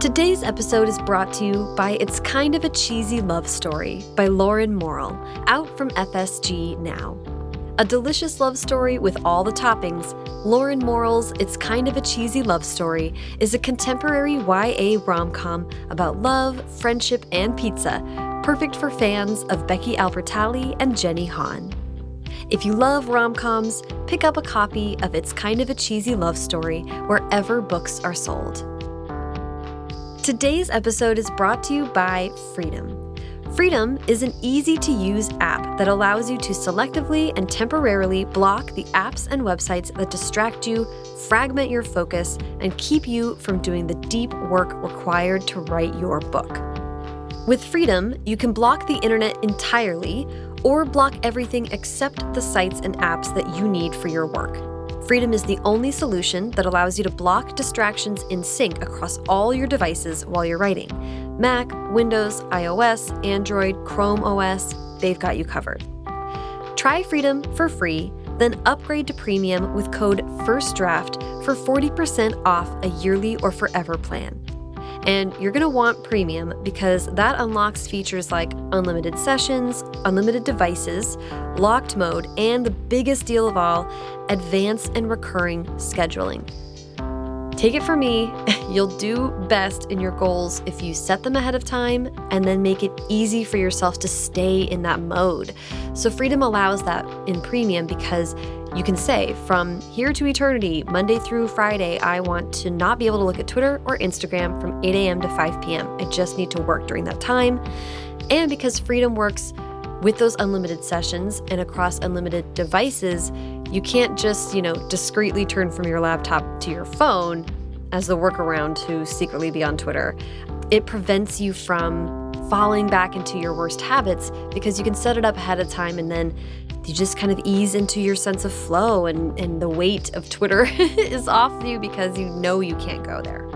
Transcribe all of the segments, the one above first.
Today's episode is brought to you by It's Kind of a Cheesy Love Story by Lauren Morrill, out from FSG now. A delicious love story with all the toppings, Lauren Morrill's It's Kind of a Cheesy Love Story is a contemporary YA rom com about love, friendship, and pizza, perfect for fans of Becky Albertalli and Jenny Han. If you love rom coms, pick up a copy of It's Kind of a Cheesy Love Story wherever books are sold. Today's episode is brought to you by Freedom. Freedom is an easy to use app that allows you to selectively and temporarily block the apps and websites that distract you, fragment your focus, and keep you from doing the deep work required to write your book. With Freedom, you can block the internet entirely or block everything except the sites and apps that you need for your work. Freedom is the only solution that allows you to block distractions in sync across all your devices while you're writing Mac, Windows, iOS, Android, Chrome OS, they've got you covered. Try Freedom for free, then upgrade to premium with code FIRSTDRAFT for 40% off a yearly or forever plan. And you're going to want premium because that unlocks features like unlimited sessions, unlimited devices, locked mode, and the biggest deal of all, advanced and recurring scheduling. Take it from me, you'll do best in your goals if you set them ahead of time and then make it easy for yourself to stay in that mode. So, Freedom allows that in premium because you can say, from here to eternity, Monday through Friday, I want to not be able to look at Twitter or Instagram from 8 a.m. to 5 p.m. I just need to work during that time. And because Freedom works with those unlimited sessions and across unlimited devices, you can't just, you know, discreetly turn from your laptop to your phone as the workaround to secretly be on Twitter. It prevents you from falling back into your worst habits because you can set it up ahead of time and then you just kind of ease into your sense of flow and, and the weight of Twitter is off you because you know you can't go there.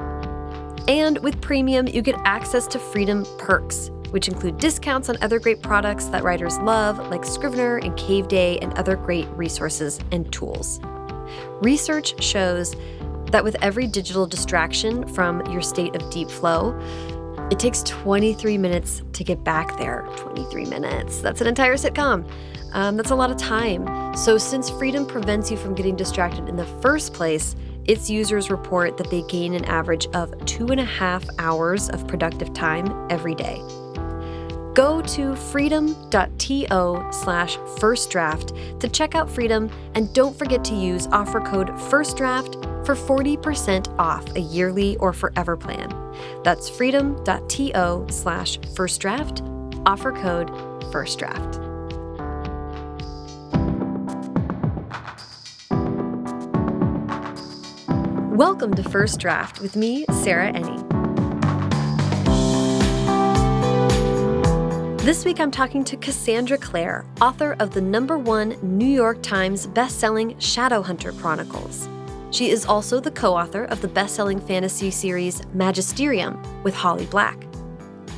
And with Premium, you get access to Freedom perks, which include discounts on other great products that writers love, like Scrivener and Caveday, and other great resources and tools. Research shows that with every digital distraction from your state of deep flow, it takes 23 minutes to get back there. 23 minutes. That's an entire sitcom. Um, that's a lot of time. So, since freedom prevents you from getting distracted in the first place, its users report that they gain an average of two and a half hours of productive time every day. Go to freedom.to slash firstdraft to check out Freedom and don't forget to use offer code FIRSTDRAFT for 40% off a yearly or forever plan. That's freedom.to slash firstdraft, offer code FIRSTDRAFT. Welcome to First Draft with me, Sarah Enni. This week I'm talking to Cassandra Clare, author of the number one New York Times bestselling Shadowhunter Chronicles. She is also the co author of the best selling fantasy series Magisterium with Holly Black.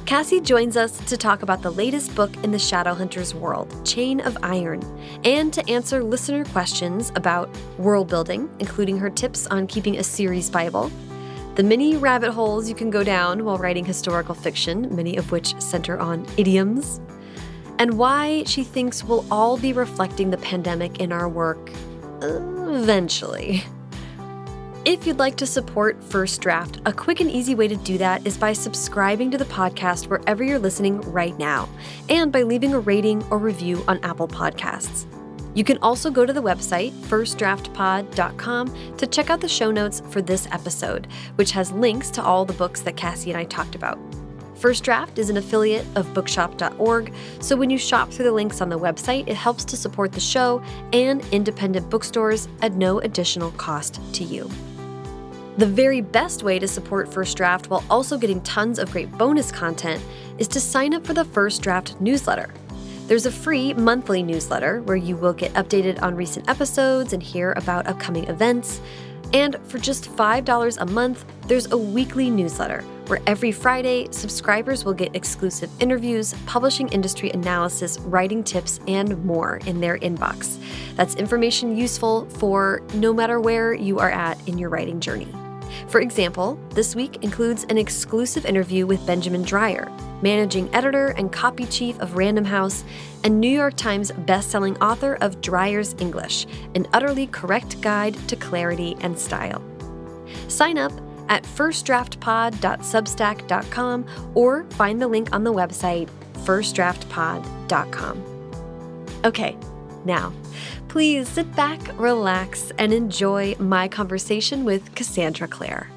Cassie joins us to talk about the latest book in the Shadowhunters world, Chain of Iron, and to answer listener questions about world building, including her tips on keeping a series Bible, the many rabbit holes you can go down while writing historical fiction, many of which center on idioms, and why she thinks we'll all be reflecting the pandemic in our work uh, eventually. If you'd like to support First Draft, a quick and easy way to do that is by subscribing to the podcast wherever you're listening right now, and by leaving a rating or review on Apple Podcasts. You can also go to the website, firstdraftpod.com, to check out the show notes for this episode, which has links to all the books that Cassie and I talked about. First Draft is an affiliate of bookshop.org, so when you shop through the links on the website, it helps to support the show and independent bookstores at no additional cost to you. The very best way to support First Draft while also getting tons of great bonus content is to sign up for the First Draft newsletter. There's a free monthly newsletter where you will get updated on recent episodes and hear about upcoming events. And for just $5 a month, there's a weekly newsletter where every Friday, subscribers will get exclusive interviews, publishing industry analysis, writing tips, and more in their inbox. That's information useful for no matter where you are at in your writing journey. For example, this week includes an exclusive interview with Benjamin Dreyer, managing editor and copy chief of Random House, and New York Times bestselling author of Dreyer's English, an utterly correct guide to clarity and style. Sign up at firstdraftpod.substack.com or find the link on the website firstdraftpod.com. Okay, now, please sit back, relax, and enjoy my conversation with Cassandra Clare.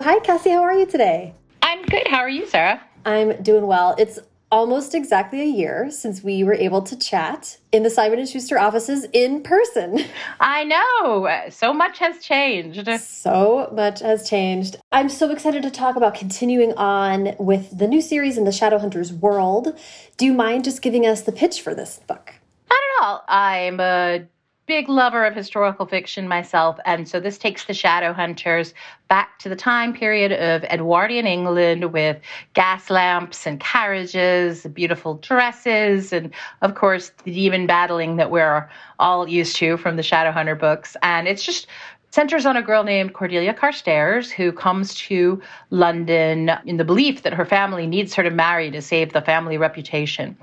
Hi, Cassie. How are you today? I'm good. How are you, Sarah? I'm doing well. It's almost exactly a year since we were able to chat in the Simon and Schuster offices in person. I know. So much has changed. So much has changed. I'm so excited to talk about continuing on with the new series in the Shadowhunters world. Do you mind just giving us the pitch for this book? Not at all. I'm a big lover of historical fiction myself, and so this takes the Shadowhunters back to the time period of Edwardian England with gas lamps and carriages, beautiful dresses, and of course the demon battling that we're all used to from the Shadowhunter books. And it's just centers on a girl named Cordelia Carstairs who comes to London in the belief that her family needs her to marry to save the family reputation.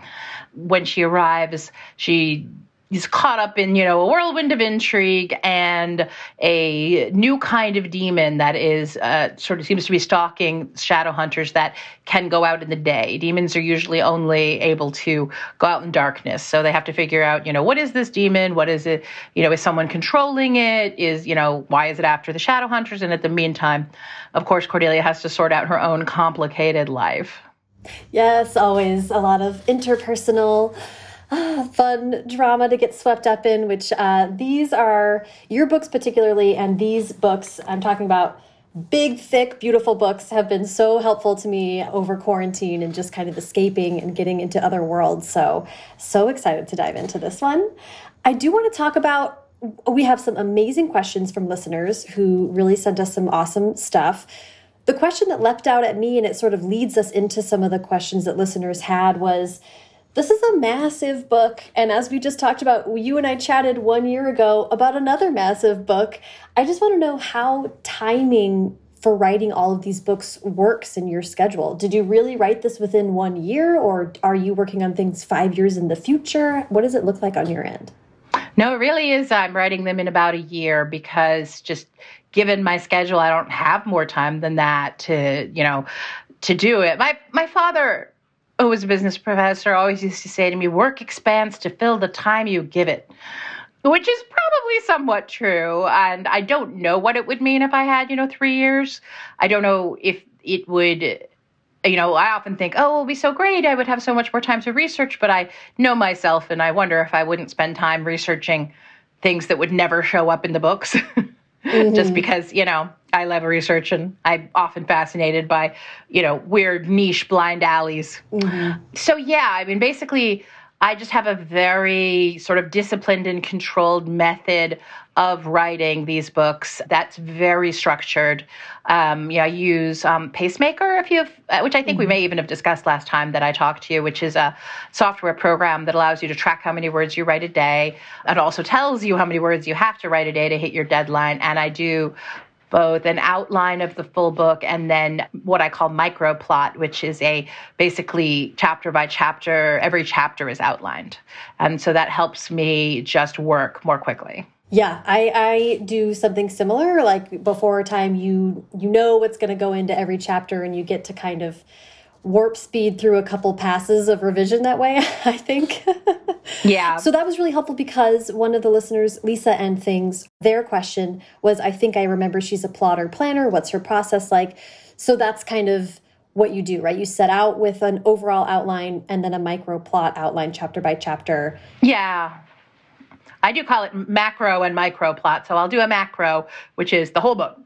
When she arrives, she he's caught up in you know a whirlwind of intrigue and a new kind of demon that is uh, sort of seems to be stalking shadow hunters that can go out in the day. Demons are usually only able to go out in darkness. So they have to figure out you know what is this demon? What is it? You know is someone controlling it? Is you know why is it after the shadow hunters and at the meantime of course cordelia has to sort out her own complicated life. Yes always a lot of interpersonal fun drama to get swept up in, which uh, these are your books, particularly, and these books I'm talking about. Big, thick, beautiful books have been so helpful to me over quarantine and just kind of escaping and getting into other worlds. So, so excited to dive into this one. I do want to talk about we have some amazing questions from listeners who really sent us some awesome stuff. The question that leapt out at me and it sort of leads us into some of the questions that listeners had was this is a massive book. And as we just talked about, you and I chatted one year ago about another massive book. I just want to know how timing for writing all of these books works in your schedule. Did you really write this within one year, or are you working on things five years in the future? What does it look like on your end? No, it really is. I'm writing them in about a year because just given my schedule, I don't have more time than that to, you know, to do it. My my father Oh, who was a business professor, always used to say to me, work expands to fill the time you give it, which is probably somewhat true. And I don't know what it would mean if I had, you know, three years. I don't know if it would, you know, I often think, oh, it would be so great. I would have so much more time to research, but I know myself and I wonder if I wouldn't spend time researching things that would never show up in the books. mm-hmm. just because, you know, I love research and I'm often fascinated by, you know, weird niche blind alleys. Mm-hmm. So, yeah, I mean, basically, I just have a very sort of disciplined and controlled method of writing these books that's very structured. Um, yeah, I use um, Pacemaker, if you have, uh, which I think mm-hmm. we may even have discussed last time that I talked to you, which is a software program that allows you to track how many words you write a day. It also tells you how many words you have to write a day to hit your deadline. And I do both an outline of the full book and then what I call micro plot, which is a basically chapter by chapter, every chapter is outlined. And so that helps me just work more quickly. Yeah, I, I do something similar. Like before time, you you know what's going to go into every chapter, and you get to kind of warp speed through a couple passes of revision that way, I think. yeah. So that was really helpful because one of the listeners, Lisa and Things, their question was I think I remember she's a plotter planner. What's her process like? So that's kind of what you do, right? You set out with an overall outline and then a micro plot outline chapter by chapter. Yeah. I do call it macro and micro plot. So I'll do a macro, which is the whole book,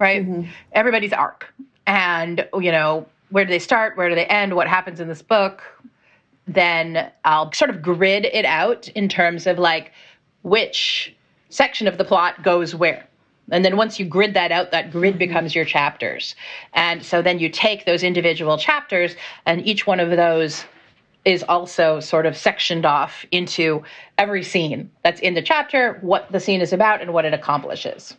right? Mm -hmm. Everybody's arc. And, you know, where do they start? Where do they end? What happens in this book? Then I'll sort of grid it out in terms of like which section of the plot goes where. And then once you grid that out, that grid mm-hmm. becomes your chapters. And so then you take those individual chapters, and each one of those is also sort of sectioned off into every scene that's in the chapter, what the scene is about, and what it accomplishes.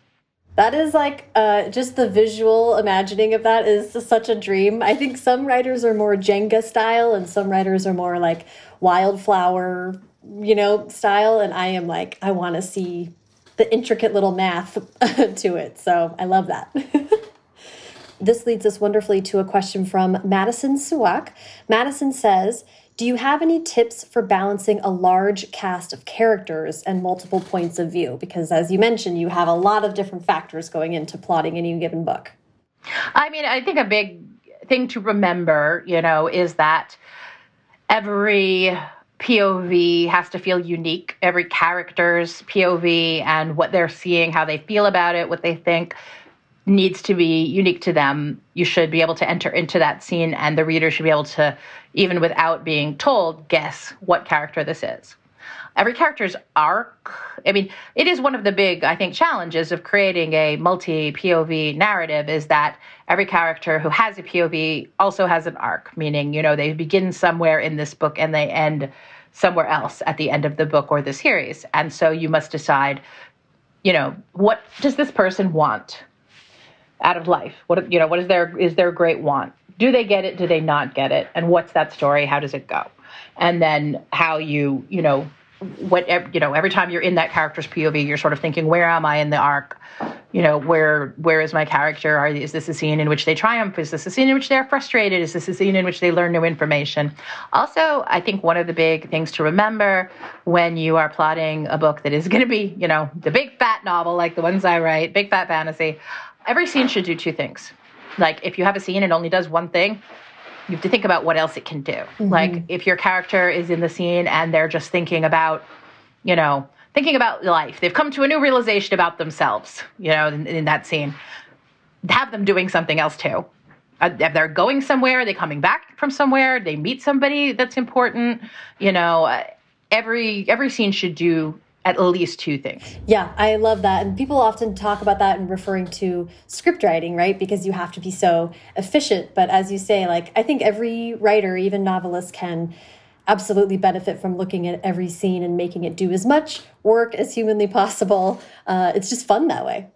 That is like uh, just the visual imagining of that is such a dream. I think some writers are more Jenga style and some writers are more like wildflower, you know, style. And I am like, I want to see the intricate little math to it. So I love that. this leads us wonderfully to a question from Madison Suwak. Madison says, do you have any tips for balancing a large cast of characters and multiple points of view? Because as you mentioned, you have a lot of different factors going into plotting any given book. I mean, I think a big thing to remember, you know, is that every POV has to feel unique. Every character's POV and what they're seeing, how they feel about it, what they think needs to be unique to them. You should be able to enter into that scene, and the reader should be able to, even without being told, guess what character this is. Every character's arc, I mean, it is one of the big, I think, challenges of creating a multi POV narrative is that every character who has a POV also has an arc, meaning, you know, they begin somewhere in this book and they end somewhere else at the end of the book or the series. And so you must decide, you know, what does this person want? Out of life? What you know, what is their is their great want? Do they get it? Do they not get it? And what's that story? How does it go? And then how you you know what you know every time you're in that character's POV, you're sort of thinking, where am I in the arc? You know, where where is my character? Are, is this a scene in which they triumph? Is this a scene in which they're frustrated? Is this a scene in which they learn new information? Also, I think one of the big things to remember when you are plotting a book that is going to be, you know, the big fat novel like the ones I write, big fat fantasy every scene should do two things. Like if you have a scene and only does one thing, you have to think about what else it can do. Mm-hmm. Like if your character is in the scene and they're just thinking about, you know, thinking about life, they've come to a new realization about themselves, you know, in, in that scene, have them doing something else too. Uh, if they're going somewhere, they're they coming back from somewhere, they meet somebody that's important, you know, uh, every every scene should do at least two things. Yeah, I love that. And people often talk about that in referring to script writing, right? Because you have to be so efficient. But as you say, like, I think every writer, even novelist, can absolutely benefit from looking at every scene and making it do as much work as humanly possible. Uh, it's just fun that way.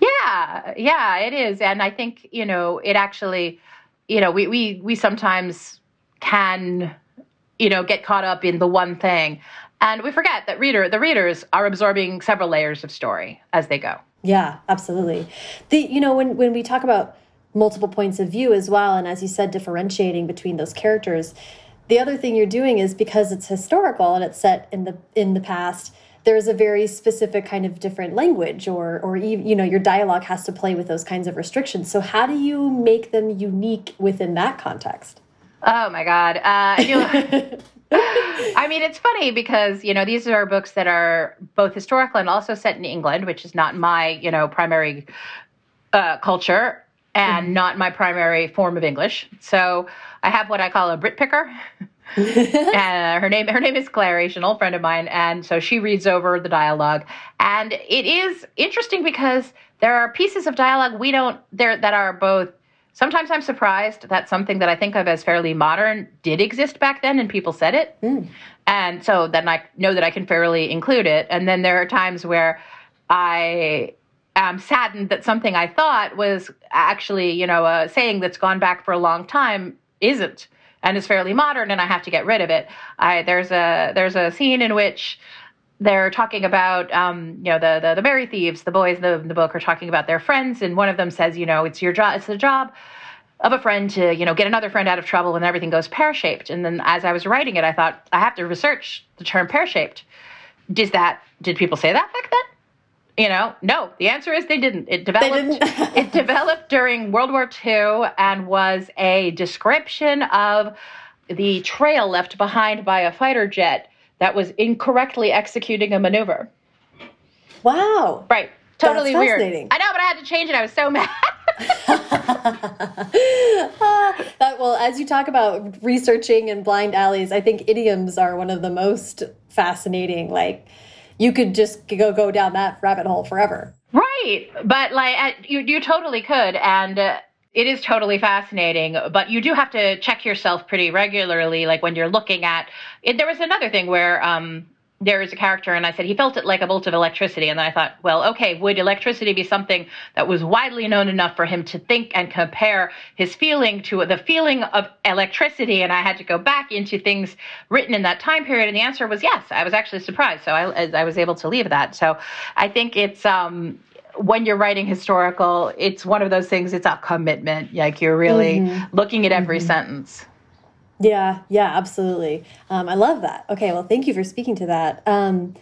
Yeah, yeah, it is. And I think, you know, it actually, you know, we, we, we sometimes can you know get caught up in the one thing and we forget that reader the readers are absorbing several layers of story as they go. Yeah, absolutely. The you know when when we talk about multiple points of view as well and as you said differentiating between those characters, the other thing you're doing is because it's historical and it's set in the in the past, there's a very specific kind of different language or or you know your dialogue has to play with those kinds of restrictions. So how do you make them unique within that context? Oh my god. Uh, know, I mean, it's funny because, you know, these are books that are both historical and also set in England, which is not my, you know, primary uh, culture and mm-hmm. not my primary form of English. So I have what I call a Brit picker. and her name her name is Clary, she's an old friend of mine, and so she reads over the dialogue. And it is interesting because there are pieces of dialogue we don't there that are both Sometimes I'm surprised that something that I think of as fairly modern did exist back then and people said it. Mm. And so then I know that I can fairly include it. And then there are times where I am saddened that something I thought was actually, you know, a saying that's gone back for a long time isn't and is fairly modern and I have to get rid of it. I there's a there's a scene in which they're talking about um, you know the, the the merry thieves the boys in the, the book are talking about their friends and one of them says you know it's your job it's the job of a friend to you know get another friend out of trouble when everything goes pear-shaped. And then as i was writing it i thought i have to research the term pear-shaped. Does that did people say that back then? You know no the answer is they didn't. It developed didn't. it developed during world war ii and was a description of the trail left behind by a fighter jet that was incorrectly executing a maneuver. Wow. Right. Totally weird. I know, but I had to change it. I was so mad. that well, as you talk about researching and blind alleys, I think idioms are one of the most fascinating. Like you could just go go down that rabbit hole forever. Right, but like you you totally could, and uh, it is totally fascinating, but you do have to check yourself pretty regularly. Like when you're looking at it, there was another thing where um, there is a character, and I said he felt it like a bolt of electricity. And then I thought, well, okay, would electricity be something that was widely known enough for him to think and compare his feeling to the feeling of electricity? And I had to go back into things written in that time period, and the answer was yes. I was actually surprised, so I, I was able to leave that. So I think it's um, when you're writing historical, it's one of those things. It's a commitment. Like you're really mm-hmm. looking at every mm-hmm. sentence. Yeah, yeah, absolutely. Um, I love that. Okay, well, thank you for speaking to that. Um,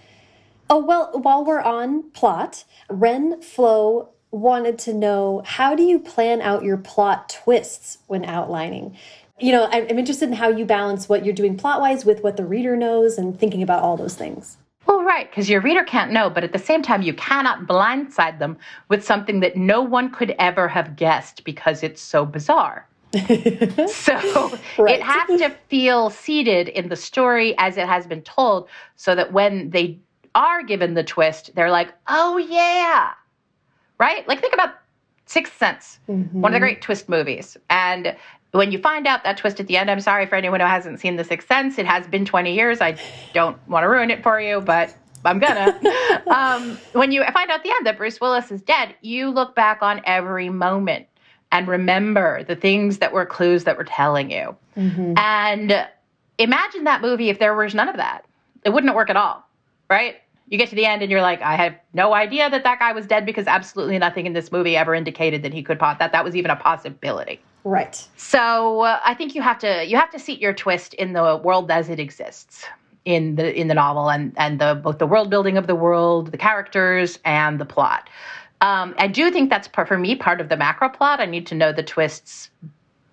oh, well, while we're on plot, Ren Flo wanted to know how do you plan out your plot twists when outlining? You know, I'm, I'm interested in how you balance what you're doing plot wise with what the reader knows and thinking about all those things. Well, right, because your reader can't know, but at the same time, you cannot blindside them with something that no one could ever have guessed because it's so bizarre. so right. it has to feel seated in the story as it has been told so that when they are given the twist, they're like, oh, yeah. Right? Like, think about Sixth Sense, mm-hmm. one of the great twist movies. And when you find out that twist at the end, I'm sorry for anyone who hasn't seen The Sixth Sense. It has been 20 years. I don't want to ruin it for you, but I'm gonna. um, when you find out the end that Bruce Willis is dead, you look back on every moment and remember the things that were clues that were telling you. Mm-hmm. And imagine that movie if there was none of that. It wouldn't work at all, right? You get to the end and you're like, I have no idea that that guy was dead because absolutely nothing in this movie ever indicated that he could pot that that was even a possibility. Right. So uh, I think you have to you have to seat your twist in the world as it exists in the in the novel and and the both the world building of the world, the characters, and the plot. Um, I do think that's part, for me part of the macro plot. I need to know the twists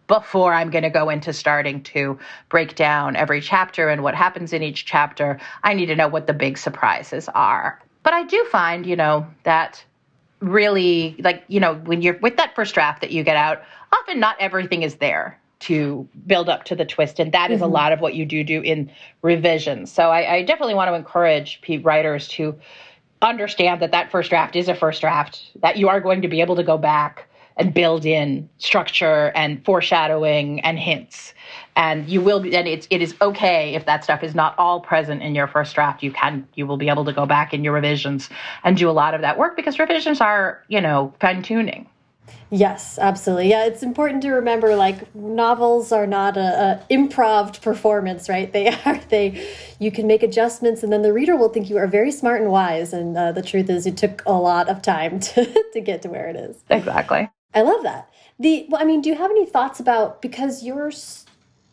before I'm going to go into starting to break down every chapter and what happens in each chapter. I need to know what the big surprises are. But I do find, you know, that really, like, you know, when you're with that first draft that you get out, often not everything is there to build up to the twist. And that mm-hmm. is a mm-hmm. lot of what you do do in revision. So I, I definitely want to encourage writers to understand that that first draft is a first draft, that you are going to be able to go back and build in structure and foreshadowing and hints. And you will be, and it's it is okay if that stuff is not all present in your first draft. You can you will be able to go back in your revisions and do a lot of that work because revisions are, you know, fine tuning. Yes, absolutely. Yeah, it's important to remember like novels are not a, a improv performance, right? They are they you can make adjustments and then the reader will think you are very smart and wise and uh, the truth is it took a lot of time to to get to where it is. Exactly. I love that. The well, I mean, do you have any thoughts about because your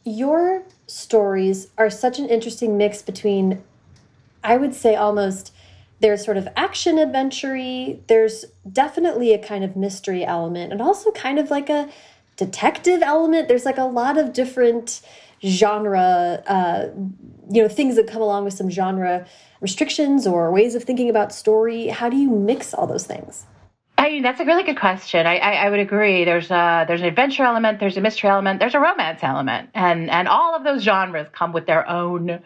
your stories are such an interesting mix between I would say almost there's sort of action adventure there's definitely a kind of mystery element and also kind of like a detective element. There's like a lot of different genre uh, you know things that come along with some genre restrictions or ways of thinking about story. How do you mix all those things I mean, that's a really good question. I, I, I, would agree. There's a there's an adventure element, there's a mystery element, there's a romance element, and and all of those genres come with their own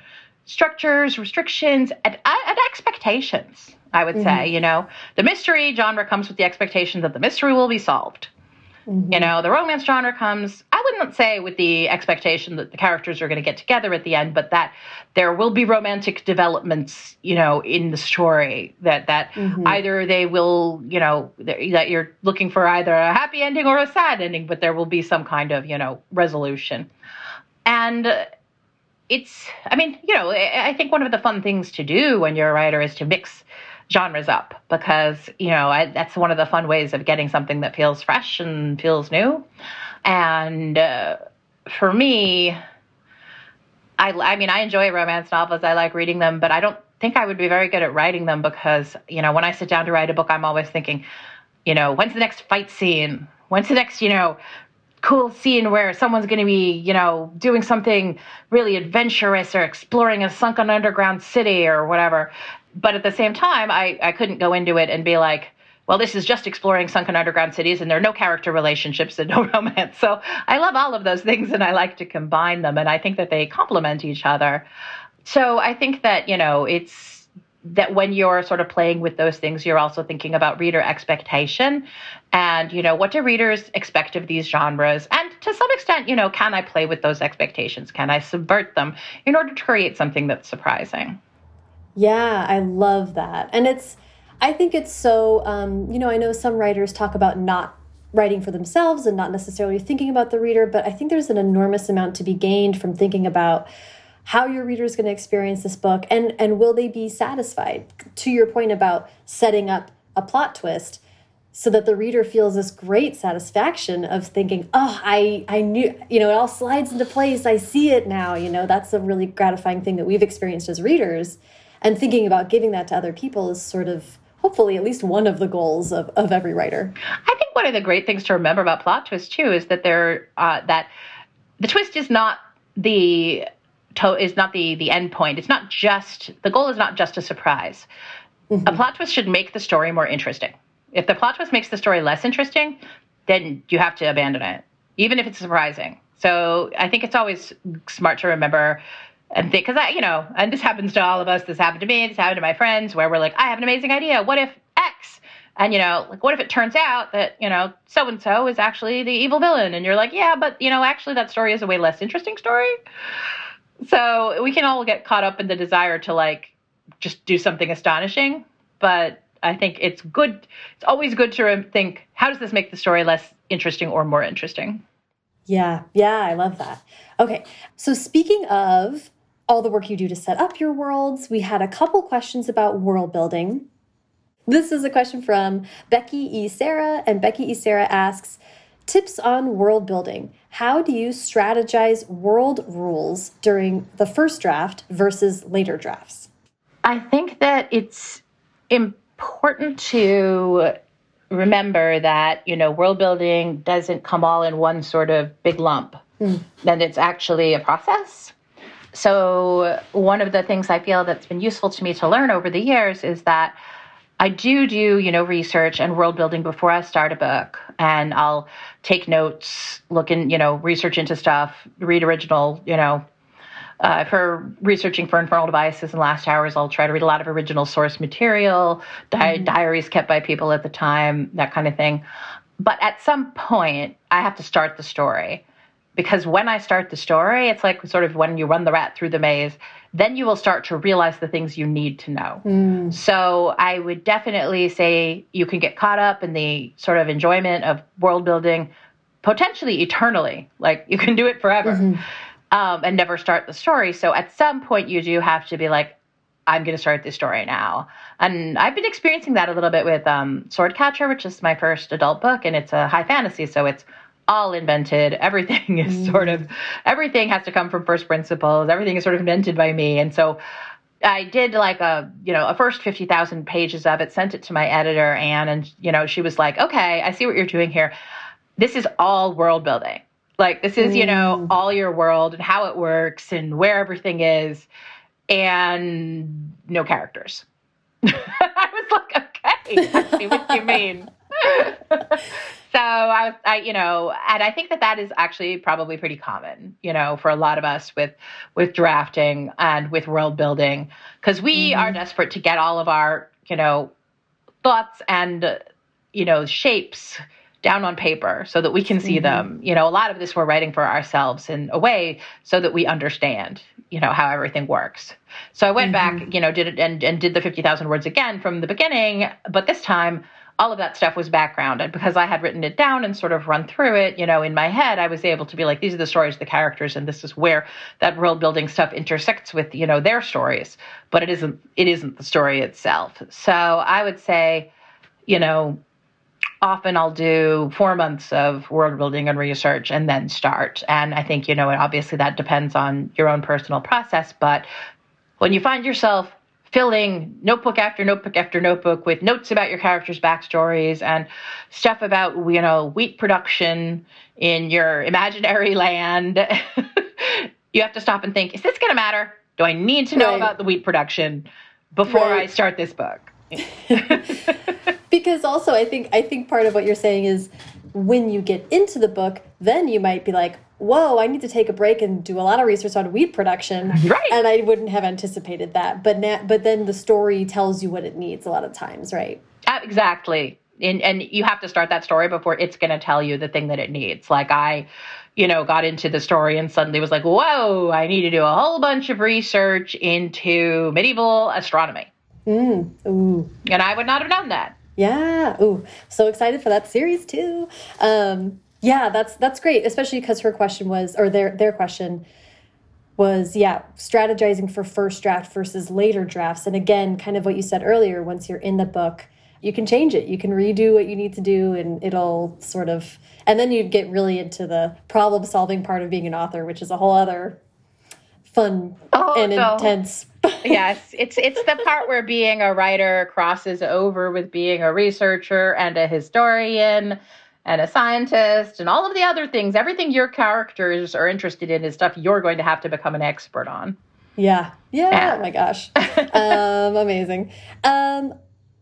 structures, restrictions, and, and expectations. I would mm-hmm. say, you know, the mystery genre comes with the expectation that the mystery will be solved. Mm-hmm. You know, the romance genre comes, I wouldn't say with the expectation that the characters are going to get together at the end, but that there will be romantic developments, you know, in the story that that mm-hmm. either they will, you know, that you're looking for either a happy ending or a sad ending, but there will be some kind of, you know, resolution. And it's, I mean, you know, I think one of the fun things to do when you're a writer is to mix genres up because, you know, I, that's one of the fun ways of getting something that feels fresh and feels new. And uh, for me, I, I mean, I enjoy romance novels. I like reading them, but I don't think I would be very good at writing them because, you know, when I sit down to write a book, I'm always thinking, you know, when's the next fight scene? When's the next, you know, cool scene where someone's going to be, you know, doing something really adventurous or exploring a sunken underground city or whatever. But at the same time, I, I couldn't go into it and be like, well, this is just exploring sunken underground cities and there are no character relationships and no romance. So I love all of those things and I like to combine them. And I think that they complement each other. So I think that, you know, it's, that when you're sort of playing with those things you're also thinking about reader expectation and you know what do readers expect of these genres and to some extent you know can i play with those expectations can i subvert them in order to create something that's surprising Yeah, I love that. And it's, I think it's so, um, you know, I know some writers talk about not writing for themselves and not necessarily thinking about the reader, but I think there's an enormous amount to be gained from thinking about how your reader is going to experience this book and and will they be satisfied? To your point about setting up a plot twist so that the reader feels this great satisfaction of thinking oh i i knew you know it all slides into place. I see it now you know? That's a really gratifying thing that we've experienced as readers and thinking about giving that to other people is sort of hopefully at least one of the goals of, of every writer i think one of the great things to remember about plot twists too is that they're uh, that the twist is not the to- is not the the end point. It's not just the goal is not just a surprise. Mm-hmm. A plot twist should make the story more interesting. If the plot twist makes the story less interesting, then you have to abandon it, even if it's surprising. So I think it's always smart to remember and think because I, you know, and this happens to all of us. This happened to me. This happened to my friends, where we're like, I have an amazing idea. What if X? And you know, like, what if it turns out that you know so and so is actually the evil villain? And you're like, yeah, but you know, actually, that story is a way less interesting story. So we can all get caught up in the desire to like just do something astonishing, but I think it's good. It's always good to think, how does this make the story less interesting or more interesting? Yeah, yeah, I love that. Okay, so speaking of all the work you do to set up your worlds, we had a couple questions about world building. This is a question from Becky E. Sarah, and Becky E. Sarah asks, Tips on world building. How do you strategize world rules during the first draft versus later drafts? I think that it's important to remember that, you know, world building doesn't come all in one sort of big lump. Mm. That it's actually a process. So, one of the things I feel that's been useful to me to learn over the years is that I do do, you know, research and world building before I start a book. And I'll take notes, look in, you know, research into stuff, read original, you know, uh, for researching for infernal devices and last hours, I'll try to read a lot of original source material, di mm-hmm. diaries kept by people at the time, that kind of thing. But at some point, I have to start the story because when I start the story, it's like sort of when you run the rat through the maze then you will start to realize the things you need to know. Mm. So I would definitely say you can get caught up in the sort of enjoyment of world building potentially eternally. Like you can do it forever mm-hmm. um, and never start the story. So at some point, you do have to be like, I'm going to start this story now. And I've been experiencing that a little bit with um, Sword Catcher, which is my first adult book, and it's a high fantasy. So it's all invented. Everything is mm. sort of everything has to come from first principles. Everything is sort of invented by me. And so I did like a, you know, a first 50,000 pages of it, sent it to my editor, Anne, and, you know, she was like, okay, I see what you're doing here. This is all world building. Like, this is, mm. you know, mm. all your world and how it works and where everything is, and no characters. I was like, okay, I see what you mean. so I, I, you know, and I think that that is actually probably pretty common, you know, for a lot of us with with drafting and with world building, because we mm-hmm. are desperate to get all of our, you know, thoughts and you know shapes down on paper so that we can see mm-hmm. them. You know, a lot of this we're writing for ourselves in a way so that we understand, you know, how everything works. So I went mm-hmm. back, you know, did it and, and did the 50,000 words again from the beginning, but this time all of that stuff was background. And because I had written it down and sort of run through it, you know, in my head, I was able to be like, these are the stories, the characters, and this is where that world building stuff intersects with, you know, their stories. But it isn't it isn't the story itself. So I would say, you know, often I'll do four months of world building and research and then start. And I think, you know, obviously that depends on your own personal process. But when you find yourself filling notebook after notebook after notebook with notes about your characters' backstories and stuff about you know wheat production in your imaginary land. you have to stop and think: Is this going to matter? Do I need to know right. about the wheat production before right. I start this book? because also, I think I think part of what you're saying is when you get into the book, then you might be like, whoa, I need to take a break and do a lot of research on wheat production. Right. And I wouldn't have anticipated that. But now, but then the story tells you what it needs a lot of times, right? Uh, exactly. And, and you have to start that story before it's going to tell you the thing that it needs. Like I, you know, got into the story and suddenly was like, whoa, I need to do a whole bunch of research into medieval astronomy. Mm, ooh. And I would not have done that. Yeah. Ooh, so excited for that series too. Um, yeah, that's that's great, especially because her question was, or their their question was, yeah, strategizing for first draft versus later drafts. And again, kind of what you said earlier, once you're in the book, you can change it. You can redo what you need to do, and it'll sort of. And then you get really into the problem solving part of being an author, which is a whole other fun oh, and no. intense. yes, it's it's the part where being a writer crosses over with being a researcher and a historian and a scientist and all of the other things. Everything your characters are interested in is stuff you're going to have to become an expert on. Yeah. Yeah. Oh my gosh. um, amazing. Um,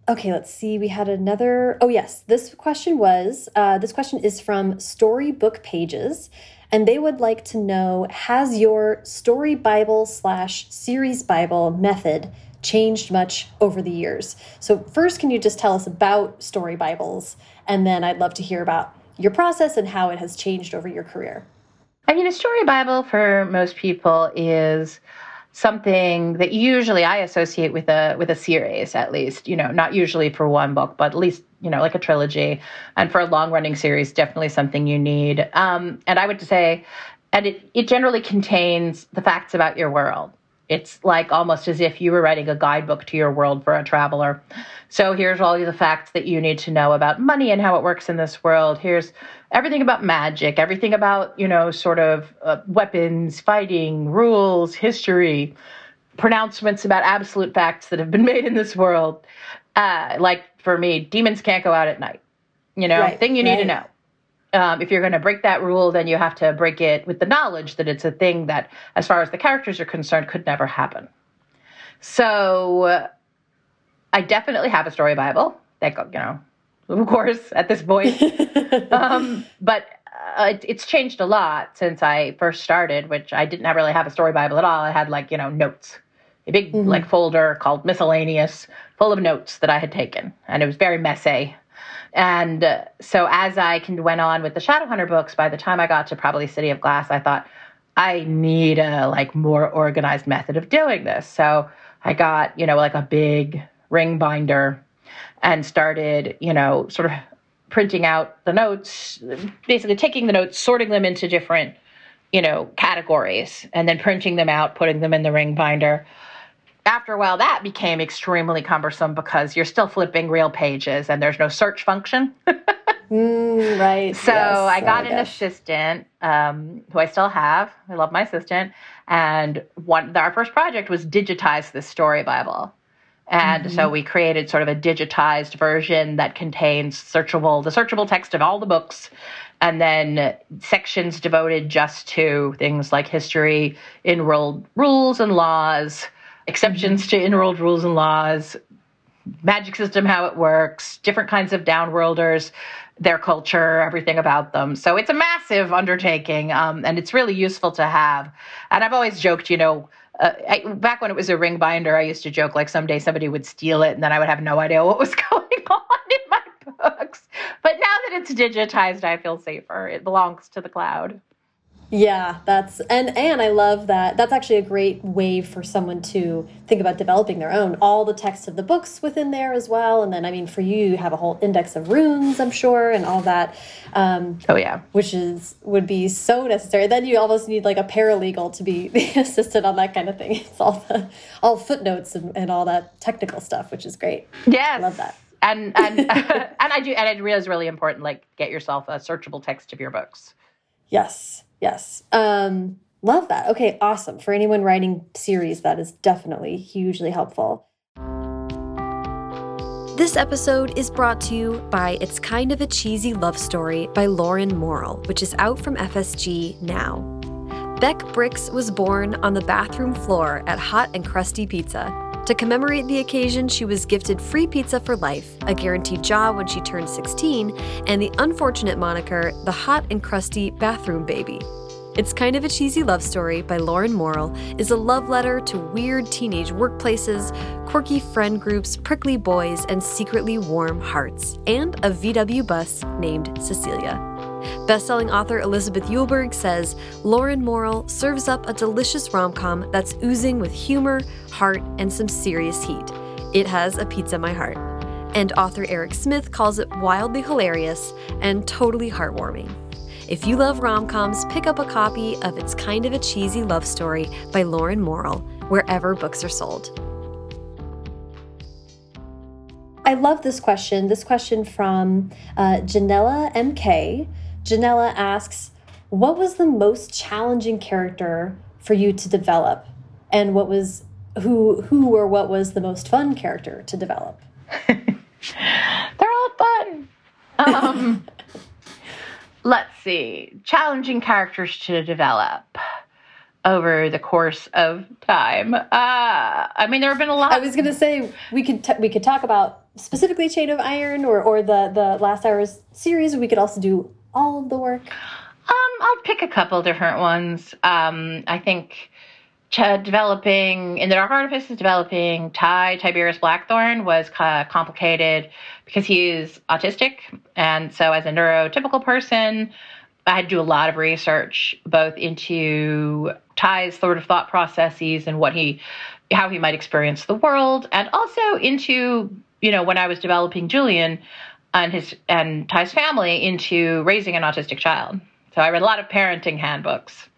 okay, let's see. We had another. Oh, yes. This question was uh, this question is from Storybook Pages. And they would like to know Has your story Bible slash series Bible method changed much over the years? So, first, can you just tell us about story Bibles? And then I'd love to hear about your process and how it has changed over your career. I mean, a story Bible for most people is something that usually I associate with a with a series at least, you know, not usually for one book, but at least, you know, like a trilogy. And for a long running series, definitely something you need. Um, and I would say and it, it generally contains the facts about your world. It's like almost as if you were writing a guidebook to your world for a traveler. So here's all the facts that you need to know about money and how it works in this world. Here's everything about magic, everything about, you know, sort of uh, weapons, fighting, rules, history, pronouncements about absolute facts that have been made in this world. Uh, like for me, demons can't go out at night. You know, right, thing you right. need to know um, if you're going to break that rule, then you have to break it with the knowledge that it's a thing that, as far as the characters are concerned, could never happen. So uh, I definitely have a story Bible. That you know, of course, at this point. um, but uh, it, it's changed a lot since I first started, which I didn't have really have a story Bible at all. I had like you know notes, a big mm-hmm. like folder called miscellaneous, full of notes that I had taken, and it was very messy and so as I went on with the Shadowhunter books, by the time I got to probably City of Glass, I thought I need a like more organized method of doing this. So I got, you know, like a big ring binder and started, you know, sort of printing out the notes, basically taking the notes, sorting them into different, you know, categories, and then printing them out, putting them in the ring binder after a while that became extremely cumbersome because you're still flipping real pages and there's no search function mm, right so yes. i got oh, an gosh. assistant um, who i still have i love my assistant and one our first project was digitize this story bible and mm-hmm. so we created sort of a digitized version that contains searchable the searchable text of all the books and then sections devoted just to things like history in-world rules and laws exceptions to in-world rules and laws, magic system, how it works, different kinds of downworlders, their culture, everything about them. So it's a massive undertaking, um, and it's really useful to have. And I've always joked, you know, uh, I, back when it was a ring binder, I used to joke like someday somebody would steal it, and then I would have no idea what was going on in my books. But now that it's digitized, I feel safer. It belongs to the cloud. Yeah, that's and and I love that. That's actually a great way for someone to think about developing their own. All the text of the books within there as well, and then I mean, for you, you have a whole index of runes, I'm sure, and all that. Um, oh yeah, which is would be so necessary. Then you almost need like a paralegal to be the assistant on that kind of thing. It's all the all footnotes and, and all that technical stuff, which is great. Yeah, I love that. And and and I do and it really is really important. Like, get yourself a searchable text of your books. Yes. Yes. Um, love that. Okay, awesome. For anyone writing series, that is definitely hugely helpful. This episode is brought to you by It's Kind of a Cheesy Love Story by Lauren Morrill, which is out from FSG now. Beck Bricks was born on the bathroom floor at Hot and Crusty Pizza. To commemorate the occasion, she was gifted free pizza for life, a guaranteed job when she turned 16, and the unfortunate moniker, the Hot and Crusty Bathroom Baby. It's Kind of a Cheesy Love Story by Lauren Morrill is a love letter to weird teenage workplaces, quirky friend groups, prickly boys, and secretly warm hearts, and a VW bus named Cecilia. Bestselling author Elizabeth Eulberg says Lauren Morrill serves up a delicious rom com that's oozing with humor, heart, and some serious heat. It has a pizza my heart. And author Eric Smith calls it wildly hilarious and totally heartwarming. If you love rom coms, pick up a copy of It's Kind of a Cheesy Love Story by Lauren Morrill, wherever books are sold. I love this question. This question from uh, Janella MK. Janella asks, What was the most challenging character for you to develop? And what was who who or what was the most fun character to develop? They're all fun. Um, let's see, challenging characters to develop over the course of time. Uh, I mean, there have been a lot. I was going to say we could we could talk about specifically Chain of Iron or or the the Last Hours series. We could also do all of the work. Um, I'll pick a couple different ones. Um, I think developing in the Dark Artifices, developing Ty Tiberius Blackthorn was complicated because he's autistic, and so as a neurotypical person, I had to do a lot of research both into Ty's sort of thought processes and what he, how he might experience the world, and also into you know when I was developing Julian and his and Ty's family into raising an autistic child. So I read a lot of parenting handbooks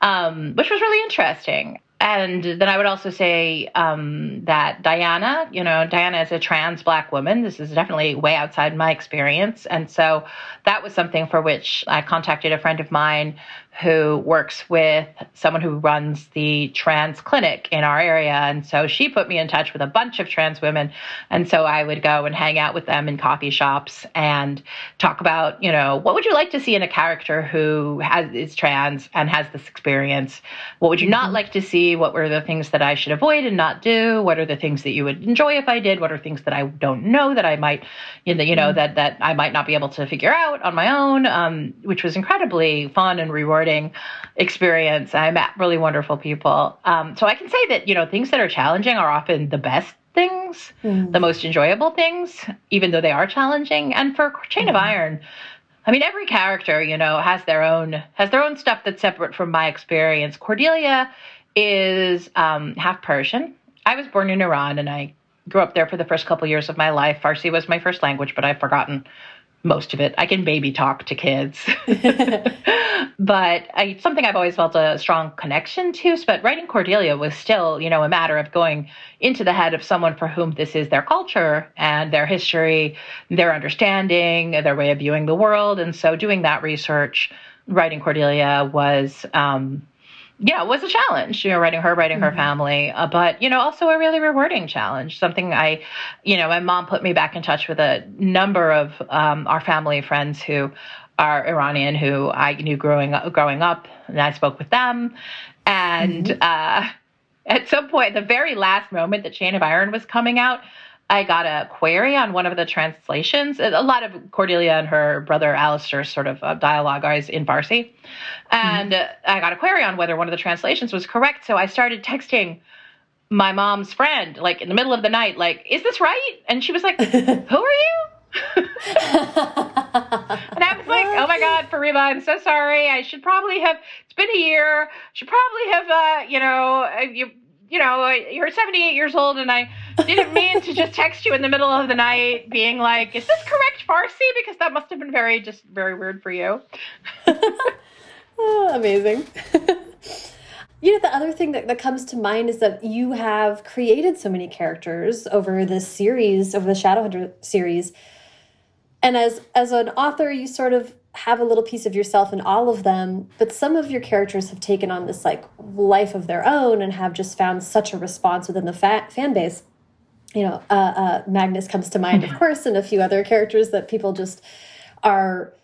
um, which was really interesting. And then I would also say um, that Diana, you know, Diana is a trans black woman. This is definitely way outside my experience. And so that was something for which I contacted a friend of mine who works with someone who runs the trans clinic in our area. And so she put me in touch with a bunch of trans women. And so I would go and hang out with them in coffee shops and talk about, you know, what would you like to see in a character who has is trans and has this experience? What would you not mm-hmm. like to see? What were the things that I should avoid and not do? What are the things that you would enjoy if I did? What are things that I don't know that I might, you know, mm-hmm. that that I might not be able to figure out on my own? Um, which was incredibly fun and rewarding rewarding experience. I met really wonderful people. Um, so I can say that, you know, things that are challenging are often the best things, mm. the most enjoyable things, even though they are challenging. And for Chain mm. of Iron, I mean, every character, you know, has their own has their own stuff that's separate from my experience. Cordelia is um, half Persian. I was born in Iran, and I grew up there for the first couple years of my life. Farsi was my first language, but I've forgotten most of it. I can baby talk to kids. but I, something I've always felt a strong connection to. But writing Cordelia was still, you know, a matter of going into the head of someone for whom this is their culture and their history, their understanding, their way of viewing the world. And so doing that research, writing Cordelia was um, yeah, it was a challenge, you know, writing her, writing mm-hmm. her family, uh, but, you know, also a really rewarding challenge. Something I, you know, my mom put me back in touch with a number of um, our family friends who are Iranian, who I knew growing up, growing up, and I spoke with them. And mm-hmm. uh, at some point, the very last moment that Chain of Iron was coming out, I got a query on one of the translations. A lot of Cordelia and her brother Alastair's sort of uh, dialogue is in Farsi. And mm-hmm. I got a query on whether one of the translations was correct. So I started texting my mom's friend, like in the middle of the night, like, is this right? And she was like, who are you? and I was like, oh my God, Fariba, I'm so sorry. I should probably have, it's been a year. Should probably have, uh, you know, uh, you, you know, you're 78 years old and I didn't mean to just text you in the middle of the night being like, is this correct Farsi? Because that must have been very, just very weird for you. oh, amazing. you know, the other thing that, that comes to mind is that you have created so many characters over this series, over the Shadowhunter series. And as, as an author, you sort of have a little piece of yourself in all of them, but some of your characters have taken on this like life of their own and have just found such a response within the fan base. You know, uh, uh, Magnus comes to mind, of course, and a few other characters that people just are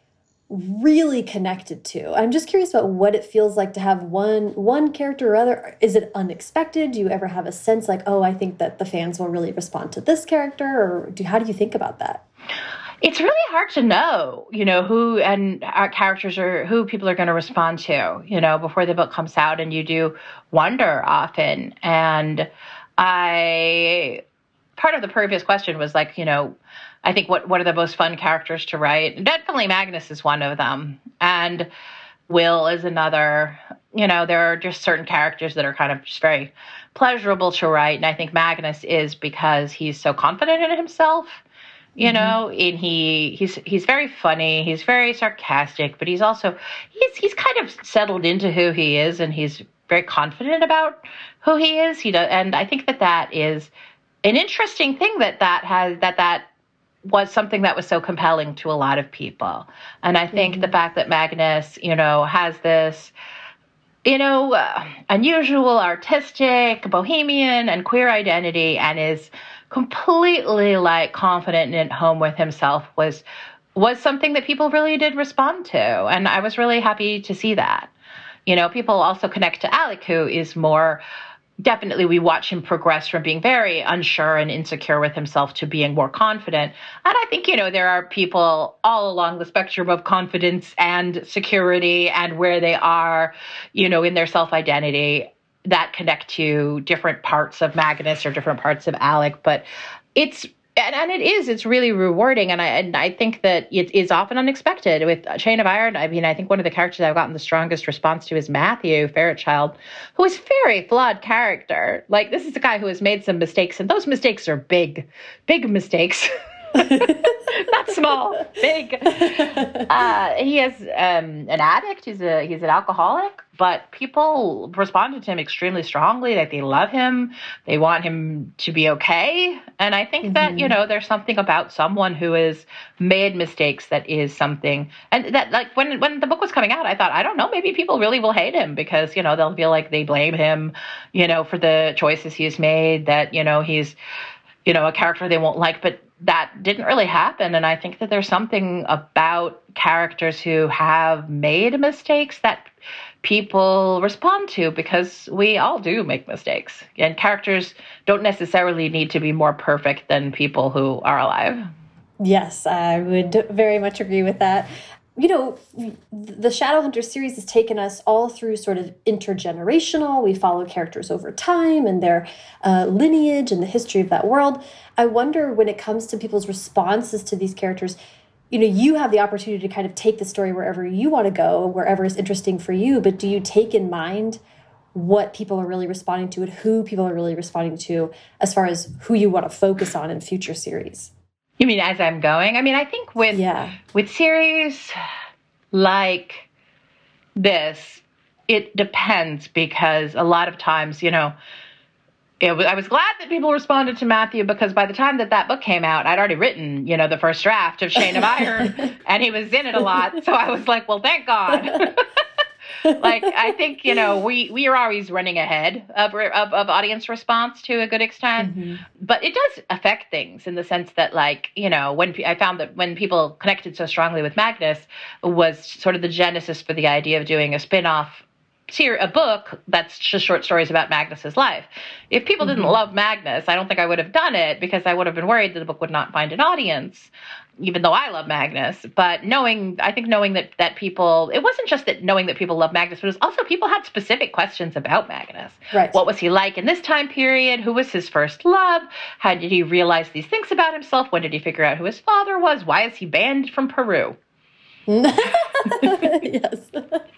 really connected to. I'm just curious about what it feels like to have one one character or other. Is it unexpected? Do you ever have a sense like, oh, I think that the fans will really respond to this character, or do how do you think about that? It's really hard to know, you know, who and our characters are who people are going to respond to, you know, before the book comes out, and you do wonder often. And I, part of the previous question was like, you know, I think what what are the most fun characters to write? Definitely Magnus is one of them, and Will is another. You know, there are just certain characters that are kind of just very pleasurable to write, and I think Magnus is because he's so confident in himself you mm-hmm. know and he he's he's very funny he's very sarcastic but he's also he's he's kind of settled into who he is and he's very confident about who he is he does and i think that that is an interesting thing that that has that that was something that was so compelling to a lot of people and i think mm-hmm. the fact that magnus you know has this you know, uh, unusual, artistic, bohemian, and queer identity, and is completely like confident and at home with himself was was something that people really did respond to and i was really happy to see that. You know people also connect to alec who is more definitely we watch him progress from being very unsure and insecure with himself to being more confident. And i think you know there are people all along the spectrum of confidence and security and where they are you know in their self identity that connect to different parts of Magnus or different parts of Alec, but it's and, and it is it's really rewarding and I and I think that it is often unexpected with Chain of Iron. I mean, I think one of the characters I've gotten the strongest response to is Matthew Fairchild, who is very flawed character. Like this is a guy who has made some mistakes, and those mistakes are big, big mistakes. Not small, big. Uh, he is um, an addict. He's a he's an alcoholic, but people responded to him extremely strongly. That they love him, they want him to be okay. And I think mm-hmm. that you mm-hmm. know there's something about someone who has made mistakes that is something. And that like when when the book was coming out, I thought I don't know maybe people really will hate him because you know they'll feel like they blame him, you know, for the choices he's made. That you know he's you know a character they won't like, but that didn't really happen. And I think that there's something about characters who have made mistakes that people respond to because we all do make mistakes. And characters don't necessarily need to be more perfect than people who are alive. Yes, I would very much agree with that you know, the Shadowhunter series has taken us all through sort of intergenerational. We follow characters over time and their uh, lineage and the history of that world. I wonder when it comes to people's responses to these characters, you know, you have the opportunity to kind of take the story wherever you want to go, wherever is interesting for you. But do you take in mind what people are really responding to and who people are really responding to as far as who you want to focus on in future series? You mean as I'm going? I mean, I think with yeah. with series like this, it depends because a lot of times, you know, was, I was glad that people responded to Matthew because by the time that that book came out, I'd already written, you know, the first draft of Chain of Iron, and he was in it a lot. So I was like, well, thank God. like I think you know we we are always running ahead of of, of audience response to a good extent, mm-hmm. but it does affect things in the sense that like you know when I found that when people connected so strongly with Magnus was sort of the genesis for the idea of doing a spin off a book that's just short stories about Magnus's life. If people mm-hmm. didn't love Magnus, I don't think I would have done it because I would have been worried that the book would not find an audience even though I love Magnus, but knowing, I think knowing that that people, it wasn't just that knowing that people love Magnus, but it was also people had specific questions about Magnus. Right. What was he like in this time period? Who was his first love? How did he realize these things about himself? When did he figure out who his father was? Why is he banned from Peru? yes.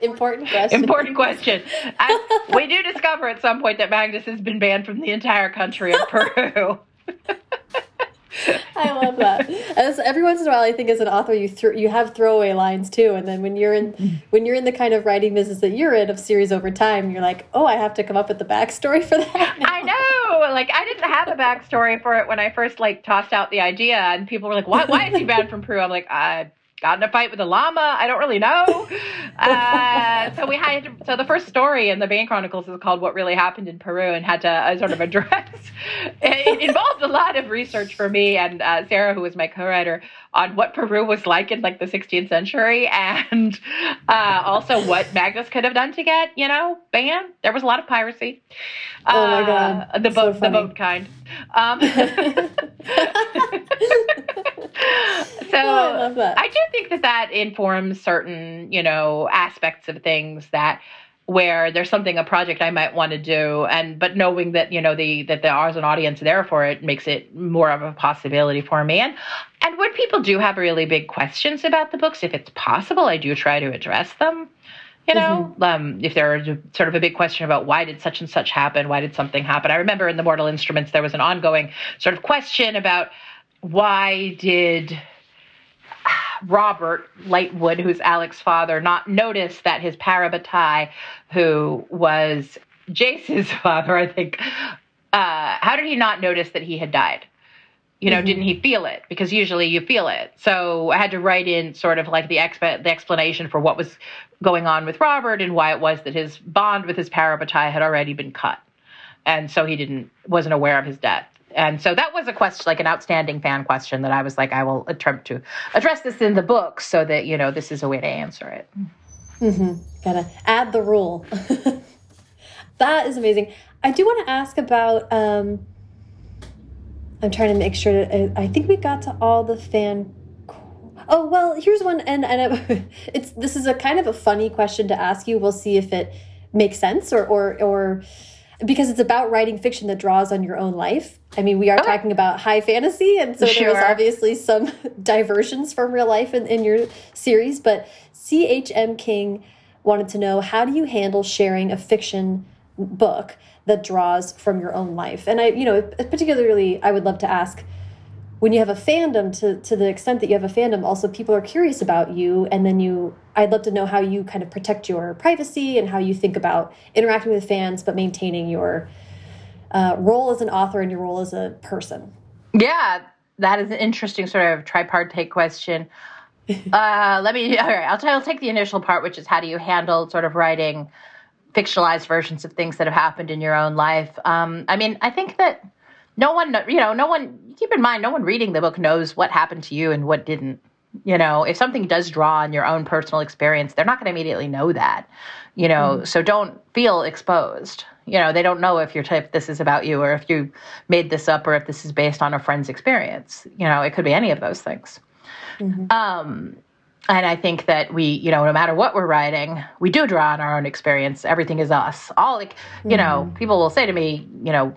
Important question. Important question. I, we do discover at some point that Magnus has been banned from the entire country of Peru. I love that. As every once in a while, I think as an author, you th you have throwaway lines too, and then when you're in mm-hmm. when you're in the kind of writing business that you're in of series over time, you're like, oh, I have to come up with the backstory for that. Now. I know. Like I didn't have a backstory for it when I first like tossed out the idea, and people were like, why, why is he banned from Peru? I'm like, I got in a fight with a llama. I don't really know. Uh, so we had to, so the first story in the Bane Chronicles is called "What Really Happened in Peru" and had to uh, sort of address. it involved a lot of research for me and uh, Sarah, who was my co-writer, on what Peru was like in like the 16th century and uh, also what Magnus could have done to get you know banned. There was a lot of piracy. Oh my god! Uh, the boat, so the boat kind. Um, so oh, I love that. I do think that that informs certain, you know, aspects of things that where there's something a project I might want to do and but knowing that you know the that there is an audience there for it makes it more of a possibility for me. And and when people do have really big questions about the books if it's possible I do try to address them you know? Mm-hmm. um, if there's sort of a big question about why did such and such happen why did something happen? I remember in the Mortal Instruments there was an ongoing sort of question about why did Robert Lightwood, who's Alec's father, not notice that his parabatai, who was Jace's father, I think, uh, how did he not notice that he had died? You know, mm-hmm. didn't he feel it? Because usually you feel it. So I had to write in sort of like the, exp- the explanation for what was going on with Robert and why it was that his bond with his parabatai had already been cut. And so he didn't wasn't aware of his death and so that was a question like an outstanding fan question that i was like i will attempt to address this in the book so that you know this is a way to answer it. Mm-hmm. gotta add the rule. That is amazing. I do want to ask about um i'm trying to make sure that i think we got to all the fan oh well here's one and and it's this is a kind of a funny question to ask you. We'll see if it makes sense or or or because it's about writing fiction that draws on your own life. I mean, we are okay. talking about high fantasy, and so sure. there's obviously some diversions from real life in, in your series. But C.H.M. King wanted to know how do you handle sharing a fiction book that draws from your own life? And I, you know, particularly, I would love to ask when you have a fandom to to the extent that you have a fandom also people are curious about you and then you I'd love to know how you kind of protect your privacy and how you think about interacting with fans but maintaining your uh, role as an author and your role as a person. Yeah, that is an interesting sort of tripartite question. uh, let me. All right, I'll, t- I'll take the initial part, which is how do you handle sort of writing fictionalized versions of things that have happened in your own life. Um, I mean, I think that no one, you know, no one, keep in mind, no one reading the book knows what happened to you and what didn't. You know, if something does draw on your own personal experience, they're not going to immediately know that, you know, mm. so don't feel exposed. You know, they don't know if you're type this is about you or if you made this up or if this is based on a friend's experience. You know, it could be any of those things. Mm-hmm. Um, and I think that we, you know, no matter what we're writing, we do draw on our own experience. Everything is us. All like, you mm-hmm. know, people will say to me, you know,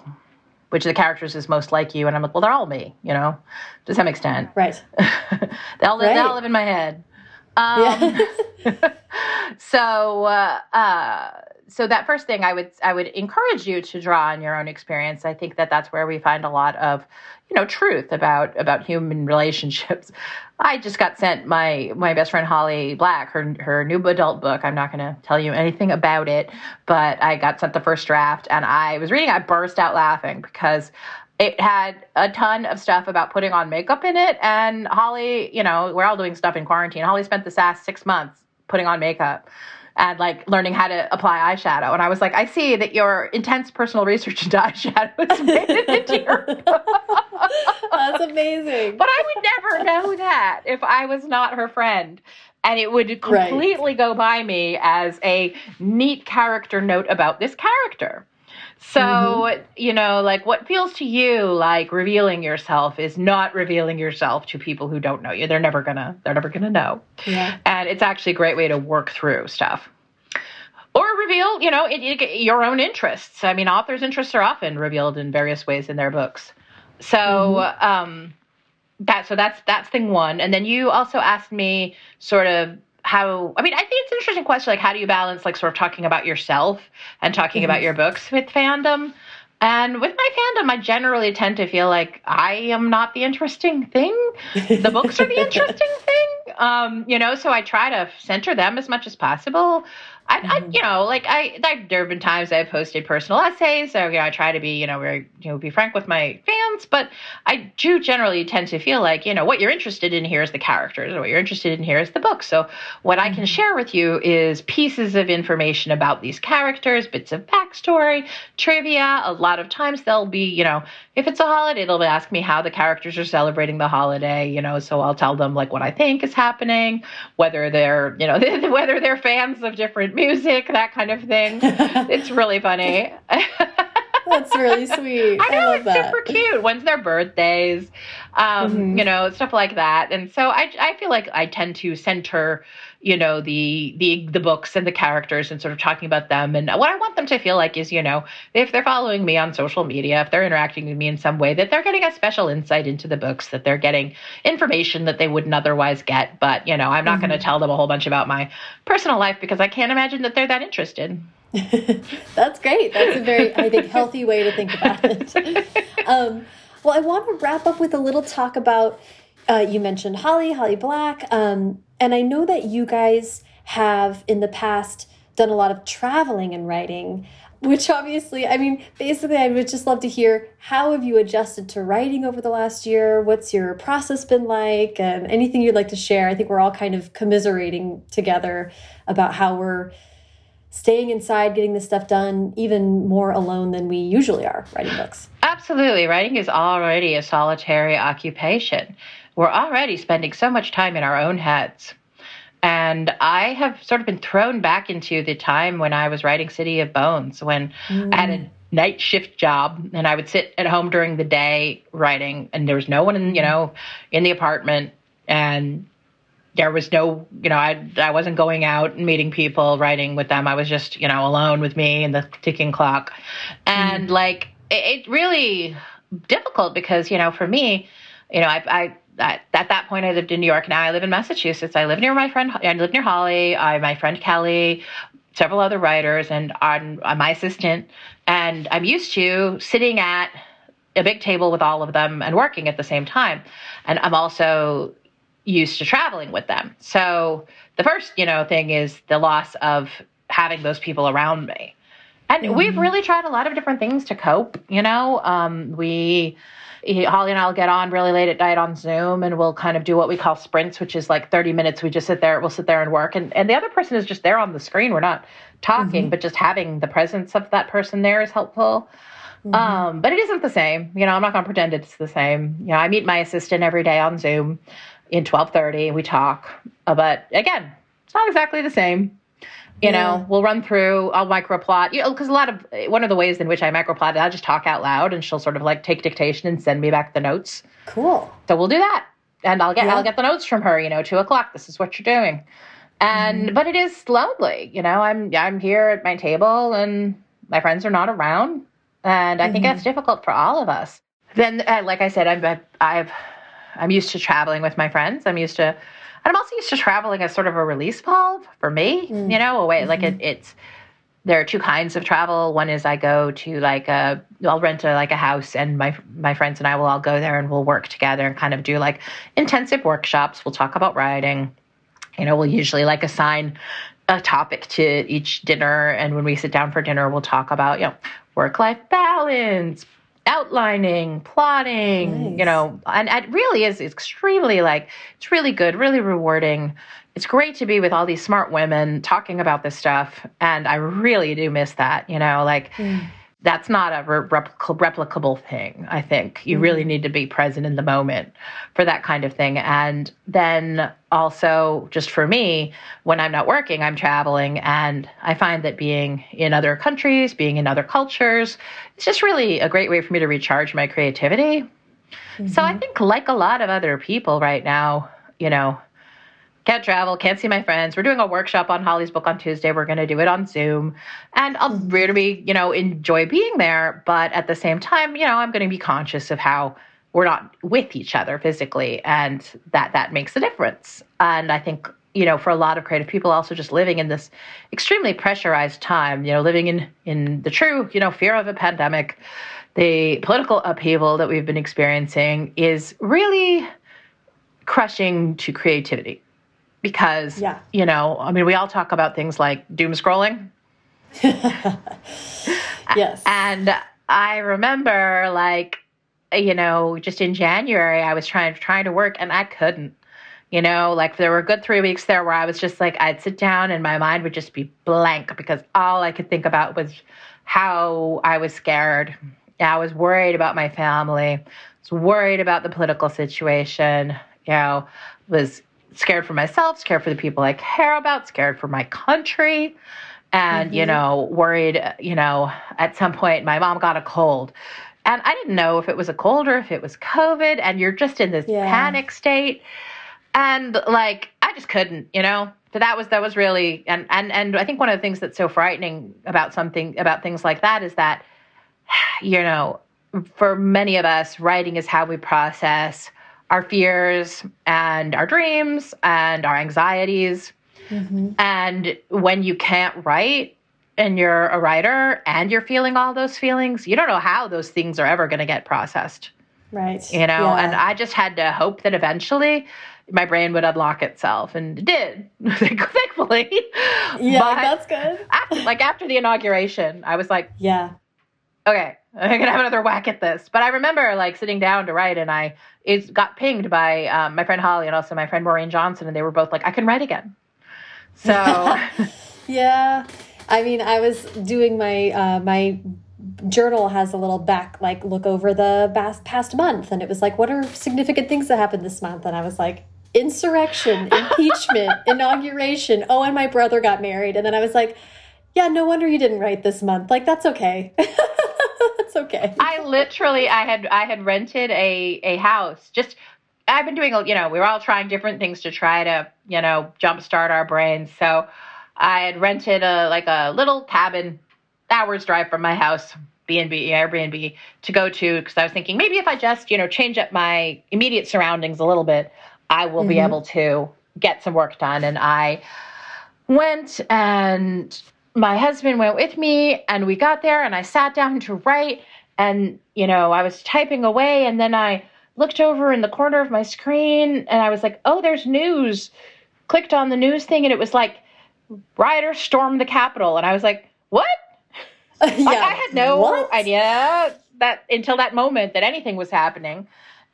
which of the characters is most like you? And I'm like, well, they're all me, you know, to some extent. Right. they, all live, right. they all live in my head. Um, yeah. so, uh, uh, so that first thing I would I would encourage you to draw on your own experience. I think that that's where we find a lot of you know truth about about human relationships. I just got sent my my best friend Holly Black her her new adult book. I'm not going to tell you anything about it, but I got sent the first draft and I was reading. I burst out laughing because it had a ton of stuff about putting on makeup in it. And Holly, you know, we're all doing stuff in quarantine. Holly spent the last six months putting on makeup and like learning how to apply eyeshadow. And I was like, I see that your intense personal research into eyeshadow has made it into your That's amazing. But I would never know that if I was not her friend. And it would completely right. go by me as a neat character note about this character. So, mm-hmm. you know, like what feels to you like revealing yourself is not revealing yourself to people who don't know you. They're never gonna, they're never gonna know. Yeah. And it's actually a great way to work through stuff. Or reveal, you know, it, it, your own interests. I mean, authors' interests are often revealed in various ways in their books. So, mm-hmm. um, that so that's that's thing one. And then you also asked me sort of how i mean i think it's an interesting question like how do you balance like sort of talking about yourself and talking mm-hmm. about your books with fandom? And with my fandom i generally tend to feel like i am not the interesting thing. The books are the interesting thing. Um, you know so i try to center them as much as possible I, I, mm-hmm. you know, like I, I, there have been times I've posted personal essays, so you know, I try to be, you know, very, you know, be frank with my fans. But I do generally tend to feel like, you know, what you're interested in here is the characters, or what you're interested in here is the book. So what mm-hmm. I can mm-hmm. share with you is pieces of information about these characters, bits of backstory, trivia. A lot of times they'll be, you know, if it's a holiday, they'll ask me how the characters are celebrating the holiday, you know. So I'll tell them like what I think is happening, whether they're, you know, whether they're fans of different music, that kind of thing. it's really funny. That's really sweet. I know I it's that. super cute. When's their birthdays? Um, mm-hmm. You know, stuff like that. And so I, I feel like I tend to center you know the the the books and the characters and sort of talking about them and what I want them to feel like is you know if they're following me on social media if they're interacting with me in some way that they're getting a special insight into the books that they're getting information that they wouldn't otherwise get but you know I'm not mm-hmm. going to tell them a whole bunch about my personal life because I can't imagine that they're that interested. That's great. That's a very I think healthy way to think about it. Um, well, I want to wrap up with a little talk about uh, you mentioned Holly, Holly Black. Um, and I know that you guys have in the past done a lot of traveling and writing, which obviously, I mean, basically, I would just love to hear how have you adjusted to writing over the last year? What's your process been like? And anything you'd like to share? I think we're all kind of commiserating together about how we're staying inside, getting this stuff done, even more alone than we usually are writing books. Absolutely. Writing is already a solitary occupation we're already spending so much time in our own heads. And I have sort of been thrown back into the time when I was writing City of Bones, when mm. I had a night shift job and I would sit at home during the day writing, and there was no one in, you know, in the apartment, and there was no, you know, I I wasn't going out and meeting people, writing with them. I was just, you know, alone with me and the ticking clock, and mm. like it, it really difficult because you know, for me, you know, I I at, at that point, I lived in New York. Now I live in Massachusetts. I live near my friend. I live near Holly. I my friend Kelly, several other writers, and on, on my assistant. And I'm used to sitting at a big table with all of them and working at the same time. And I'm also used to traveling with them. So the first, you know, thing is the loss of having those people around me. And mm-hmm. we've really tried a lot of different things to cope. You know, um, we he, Holly and I'll get on really late at night on Zoom and we'll kind of do what we call sprints, which is like 30 minutes. We just sit there, we'll sit there and work. And, and the other person is just there on the screen. We're not talking, mm-hmm. but just having the presence of that person there is helpful. Mm-hmm. Um, but it isn't the same. You know, I'm not going to pretend it's the same. You know, I meet my assistant every day on Zoom in 1230. We talk. Uh, but again, it's not exactly the same. You yeah. know, we'll run through, I'll microplot, you know, because a lot of, one of the ways in which I microplot, I'll just talk out loud and she'll sort of like take dictation and send me back the notes. Cool. So we'll do that. And I'll get, yeah. I'll get the notes from her, you know, two o'clock, this is what you're doing. And, mm. but it is lonely, you know, I'm, I'm here at my table and my friends are not around. And I mm-hmm. think that's difficult for all of us. Then, uh, like I said, I've, I've, I'm used to traveling with my friends. I'm used to I'm also used to traveling as sort of a release valve for me, mm. you know, a way mm-hmm. like it, it's there are two kinds of travel. One is I go to like a I'll rent a like a house and my my friends and I will all go there and we'll work together and kind of do like intensive workshops. We'll talk about writing. You know, we'll usually like assign a topic to each dinner and when we sit down for dinner we'll talk about, you know, work life balance, outlining, plotting, nice. you know, and it really is extremely like, it's really good, really rewarding. It's great to be with all these smart women talking about this stuff. And I really do miss that, you know, like, mm that's not a replicable thing. I think you really mm-hmm. need to be present in the moment for that kind of thing. And then also, just for me, when I'm not working, I'm traveling, and I find that being in other countries, being in other cultures, it's just really a great way for me to recharge my creativity. Mm-hmm. So I mm-hmm. think, like a lot of other people right now, you know, can't travel, can't see my friends. We're doing a workshop on Holly's book on Tuesday. We're going to do it on Zoom. And I'll mm-hmm. really, you know, enjoy being there. But at the same time, you know, I'm going to be conscious of how we're not with each other physically and that that makes a difference. And I think, you know, for a lot of creative people also just living in this extremely pressurized time, you know, living in in the true, you know, fear of a pandemic, the political upheaval that we've been experiencing is really crushing to creativity because yeah. you know i mean we all talk about things like doom scrolling. Yes. And i remember like you know just in january i was trying trying to work and i couldn't you know like there were good three weeks there where i was just like i'd sit down and my mind would just be blank because all i could think about was how i was scared. I was worried about my family. I was worried about the political situation. You know was scared for myself, scared for the people I care about, scared for my country. and, mm-hmm. you know, worried, you know, at some point my mom got a cold. And I didn't know if it was a cold or if it was COVID, and you're just in this yeah. panic state. And like, I just couldn't, you know? So that was that was really and and and I think one of the things that's so frightening about something about things like that is that you know for many of us writing is how we process our fears and our dreams and our anxieties mm-hmm. and when you can't write and you're a writer and you're feeling all those feelings you don't know how those things are ever going to get processed right you know yeah. and i just had to hope that eventually my brain would unlock itself, and it did, thankfully. Yeah, but that's good. after, like after the inauguration, I was like, yeah, okay, I'm gonna have another whack at this. But I remember like sitting down to write, and I it got pinged by um, my friend Holly and also my friend Maureen Johnson, and they were both like, I can write again. So yeah, I mean, I was doing my uh, my journal has a little back like look over the past, past month and it was like what are significant things that happened this month and i was like insurrection, impeachment, inauguration. Oh, and my brother got married. And then I was like, yeah, no wonder you didn't write this month. Like that's okay. that's okay. I literally I had I had rented a a house. Just I've been doing you know, we were all trying different things to try to, you know, jumpstart our brains. So I had rented a like a little cabin hours drive from my house, B&B, Airbnb to go to because I was thinking maybe if I just, you know, change up my immediate surroundings a little bit, I will mm-hmm. be able to get some work done. And I went and my husband went with me and we got there and I sat down to write and you know I was typing away and then I looked over in the corner of my screen and I was like oh there's news clicked on the news thing and it was like rioters stormed the capitol and I was like what uh, yeah. like, I had no what? idea that until that moment that anything was happening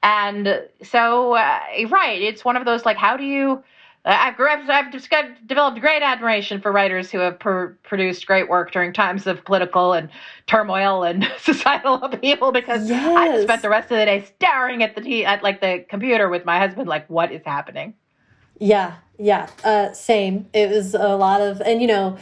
and so, uh, right, it's one of those like, how do you? I've, I've got, developed great admiration for writers who have per, produced great work during times of political and turmoil and societal upheaval because yes. I just spent the rest of the day staring at the t- at like the computer with my husband, like, what is happening? Yeah, yeah, uh, same. It was a lot of, and you know,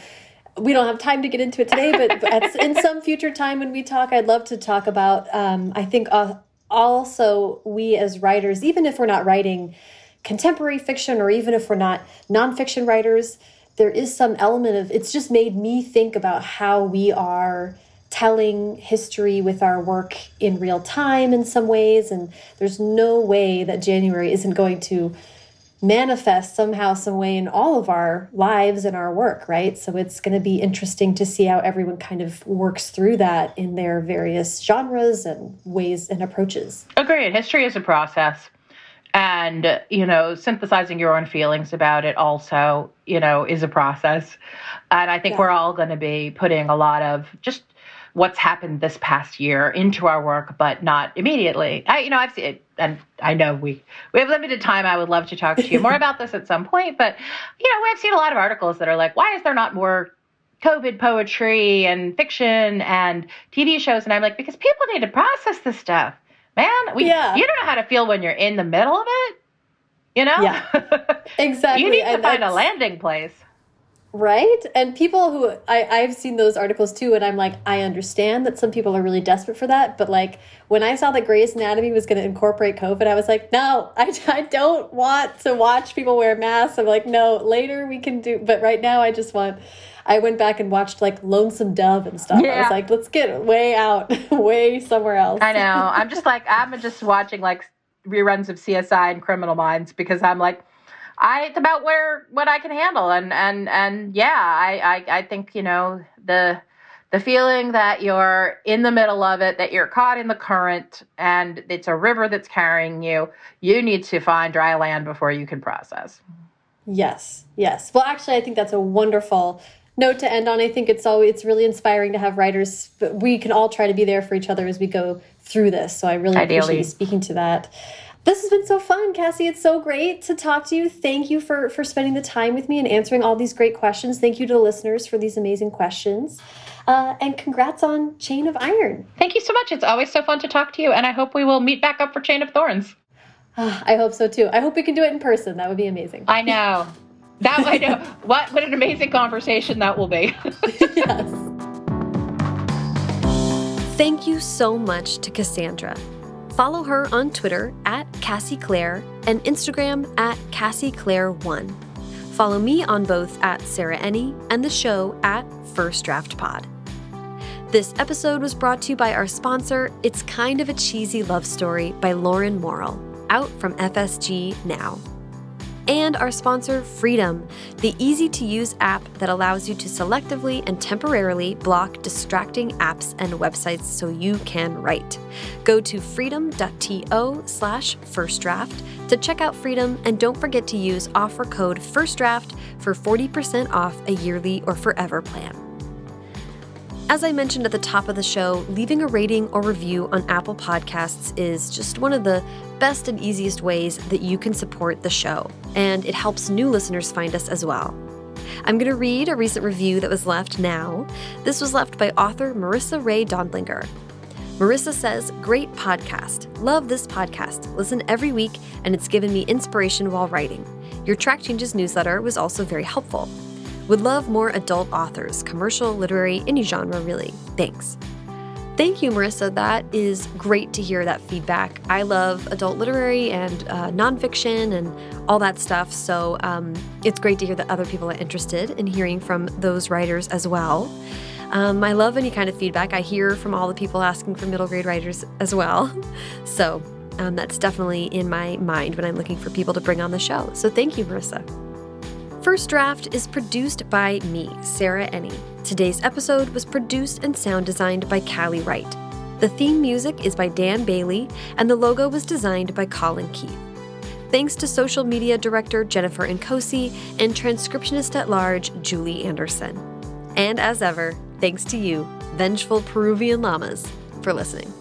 we don't have time to get into it today, but at, in some future time when we talk, I'd love to talk about. Um, I think uh, also we as writers, even if we're not writing contemporary fiction or even if we're not nonfiction writers, there is some element of it's just made me think about how we are telling history with our work in real time in some ways. And there's no way that January isn't going to manifest somehow, some way in all of our lives and our work, right? So it's going to be interesting to see how everyone kind of works through that in their various genres and ways and approaches. Agreed. History is a process. And, you know, synthesizing your own feelings about it also, you know, is a process. And I think yeah. we're all going to be putting a lot of just what's happened this past year into our work, but not immediately. I, you know, I've seen it, and I know we we have limited time. I would love to talk to you more about this at some point, but you know, I've seen a lot of articles that are like, why is there not more COVID poetry and fiction and TV shows? And I'm like, because people need to process this stuff, man. We, yeah. you don't know how to feel when you're in the middle of it. You know? Yeah. Exactly. you need to and find a landing place. Right? And people who I, I've seen those articles too, and I'm like, I understand that some people are really desperate for that. But like when I saw that Grey's Anatomy was going to incorporate COVID, I was like, no, I, I don't want to watch people wear masks. I'm like, no, later we can do, but right now I just want. I went back and watched like Lonesome Dove and stuff. Yeah. I was like, let's get way out, way somewhere else. I know. I'm just like, I'm just watching like reruns of CSI and Criminal Minds because I'm like, I it's about where what I can handle and and and yeah, I I, I think you know the the feeling that you're in the middle of it, that you're caught in the current, and it's a river that's carrying you. You need to find dry land before you can process. Yes, yes. Well, actually, I think that's a wonderful note to end on. I think it's always it's really inspiring to have writers. But we can all try to be there for each other as we go through this. So I really Ideally. appreciate you speaking to that. This has been so fun, Cassie. It's so great to talk to you. Thank you for for spending the time with me and answering all these great questions. Thank you to the listeners for these amazing questions. Uh, and congrats on Chain of Iron. Thank you so much. It's always so fun to talk to you, and I hope we will meet back up for Chain of Thorns. Uh, I hope so too. I hope we can do it in person. That would be amazing. I know. That I know. what what an amazing conversation that will be. yes. Thank you so much to Cassandra. Follow her on Twitter at Cassie Clare and Instagram at Cassie Clare1. Follow me on both at Sarah Enni and the show at First Draft Pod. This episode was brought to you by our sponsor, It's Kind of a Cheesy Love Story by Lauren Morrill, out from FSG now and our sponsor, Freedom, the easy to use app that allows you to selectively and temporarily block distracting apps and websites so you can write. Go to freedom.to slash firstdraft to check out Freedom and don't forget to use offer code FIRSTDRAFT for 40% off a yearly or forever plan. As I mentioned at the top of the show, leaving a rating or review on Apple Podcasts is just one of the best and easiest ways that you can support the show, and it helps new listeners find us as well. I'm going to read a recent review that was left now. This was left by author Marissa Ray Dondlinger. Marissa says, Great podcast. Love this podcast. Listen every week, and it's given me inspiration while writing. Your Track Changes newsletter was also very helpful. Would love more adult authors, commercial, literary, any genre, really. Thanks. Thank you, Marissa. That is great to hear that feedback. I love adult literary and uh, nonfiction and all that stuff. So um, it's great to hear that other people are interested in hearing from those writers as well. Um, I love any kind of feedback. I hear from all the people asking for middle grade writers as well. So um, that's definitely in my mind when I'm looking for people to bring on the show. So thank you, Marissa. First Draft is produced by me, Sarah Enni. Today's episode was produced and sound designed by Callie Wright. The theme music is by Dan Bailey, and the logo was designed by Colin Keith. Thanks to social media director Jennifer Nkosi and transcriptionist at large Julie Anderson. And as ever, thanks to you, vengeful Peruvian llamas, for listening.